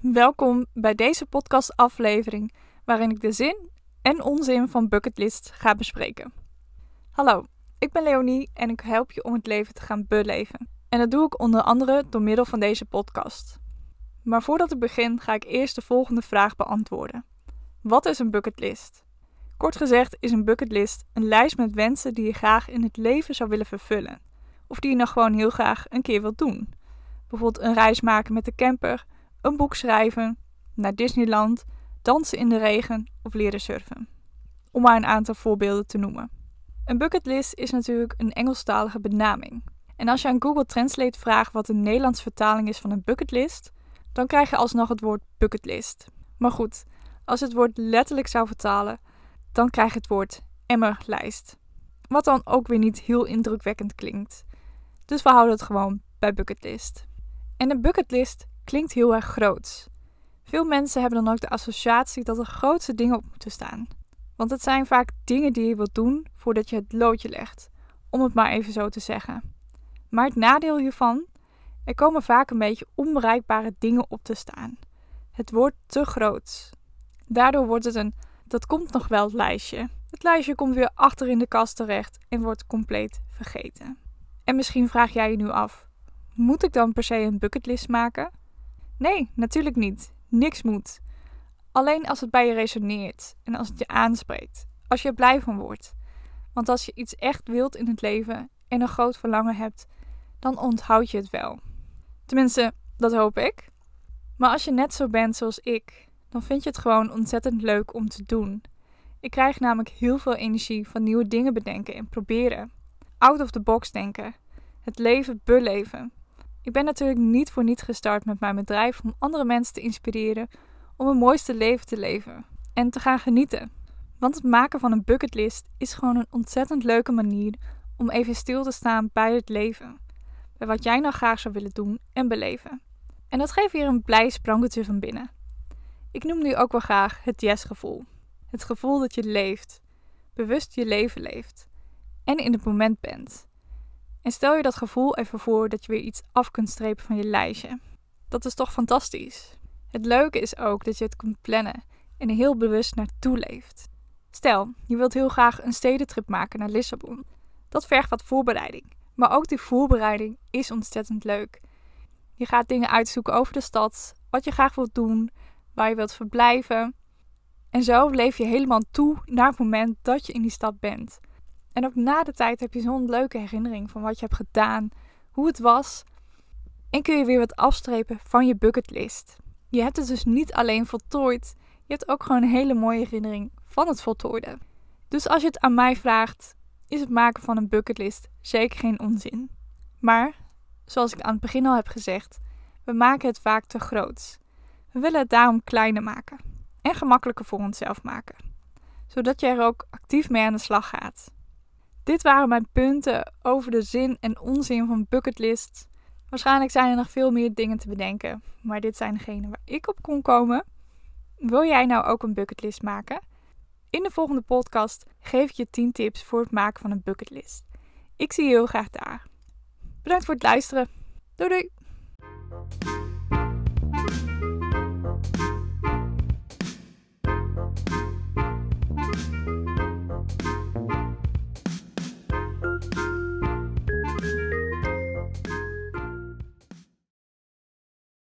Welkom bij deze podcastaflevering waarin ik de zin en onzin van bucketlist ga bespreken. Hallo, ik ben Leonie en ik help je om het leven te gaan beleven. En dat doe ik onder andere door middel van deze podcast. Maar voordat ik begin ga ik eerst de volgende vraag beantwoorden. Wat is een bucketlist? Kort gezegd is een bucketlist een lijst met wensen die je graag in het leven zou willen vervullen. Of die je nog gewoon heel graag een keer wilt doen. Bijvoorbeeld een reis maken met de camper, een boek schrijven, naar Disneyland, dansen in de regen of leren surfen. Om maar een aantal voorbeelden te noemen. Een bucketlist is natuurlijk een Engelstalige benaming. En als je aan Google Translate vraagt wat een Nederlands vertaling is van een bucketlist, dan krijg je alsnog het woord bucketlist. Maar goed, als het woord letterlijk zou vertalen, dan krijg je het woord emmerlijst. Wat dan ook weer niet heel indrukwekkend klinkt. Dus we houden het gewoon bij bucketlist. En een bucketlist klinkt heel erg groot. Veel mensen hebben dan ook de associatie dat er grootste dingen op moeten staan. Want het zijn vaak dingen die je wilt doen voordat je het loodje legt, om het maar even zo te zeggen. Maar het nadeel hiervan, er komen vaak een beetje onbereikbare dingen op te staan. Het wordt te groot. Daardoor wordt het een dat komt nog wel lijstje. Het lijstje komt weer achter in de kast terecht en wordt compleet vergeten. En misschien vraag jij je nu af: moet ik dan per se een bucketlist maken? Nee, natuurlijk niet. Niks moet. Alleen als het bij je resoneert en als het je aanspreekt, als je er blij van wordt. Want als je iets echt wilt in het leven en een groot verlangen hebt, dan onthoud je het wel. Tenminste, dat hoop ik. Maar als je net zo bent zoals ik, dan vind je het gewoon ontzettend leuk om te doen. Ik krijg namelijk heel veel energie van nieuwe dingen bedenken en proberen. Out of the box denken. Het leven beleven. Ik ben natuurlijk niet voor niet gestart met mijn bedrijf om andere mensen te inspireren om een mooiste leven te leven en te gaan genieten. Want het maken van een bucketlist is gewoon een ontzettend leuke manier om even stil te staan bij het leven. Bij wat jij nou graag zou willen doen en beleven. En dat geeft weer een blij sprankeltje van binnen. Ik noem nu ook wel graag het yes-gevoel. Het gevoel dat je leeft, bewust je leven leeft en in het moment bent. En stel je dat gevoel even voor dat je weer iets af kunt strepen van je lijstje. Dat is toch fantastisch? Het leuke is ook dat je het kunt plannen en er heel bewust naartoe leeft. Stel, je wilt heel graag een stedentrip maken naar Lissabon. Dat vergt wat voorbereiding, maar ook die voorbereiding is ontzettend leuk. Je gaat dingen uitzoeken over de stad, wat je graag wilt doen, waar je wilt verblijven. En zo leef je helemaal toe naar het moment dat je in die stad bent. En ook na de tijd heb je zo'n leuke herinnering van wat je hebt gedaan, hoe het was. En kun je weer wat afstrepen van je bucketlist. Je hebt het dus niet alleen voltooid, je hebt ook gewoon een hele mooie herinnering van het voltooide. Dus als je het aan mij vraagt, is het maken van een bucketlist zeker geen onzin. Maar, zoals ik aan het begin al heb gezegd, we maken het vaak te groot. We willen het daarom kleiner maken en gemakkelijker voor onszelf maken, zodat je er ook actief mee aan de slag gaat. Dit waren mijn punten over de zin en onzin van bucketlist. Waarschijnlijk zijn er nog veel meer dingen te bedenken, maar dit zijn degene waar ik op kon komen. Wil jij nou ook een bucketlist maken? In de volgende podcast geef ik je 10 tips voor het maken van een bucketlist. Ik zie je heel graag daar. Bedankt voor het luisteren. Doei doei!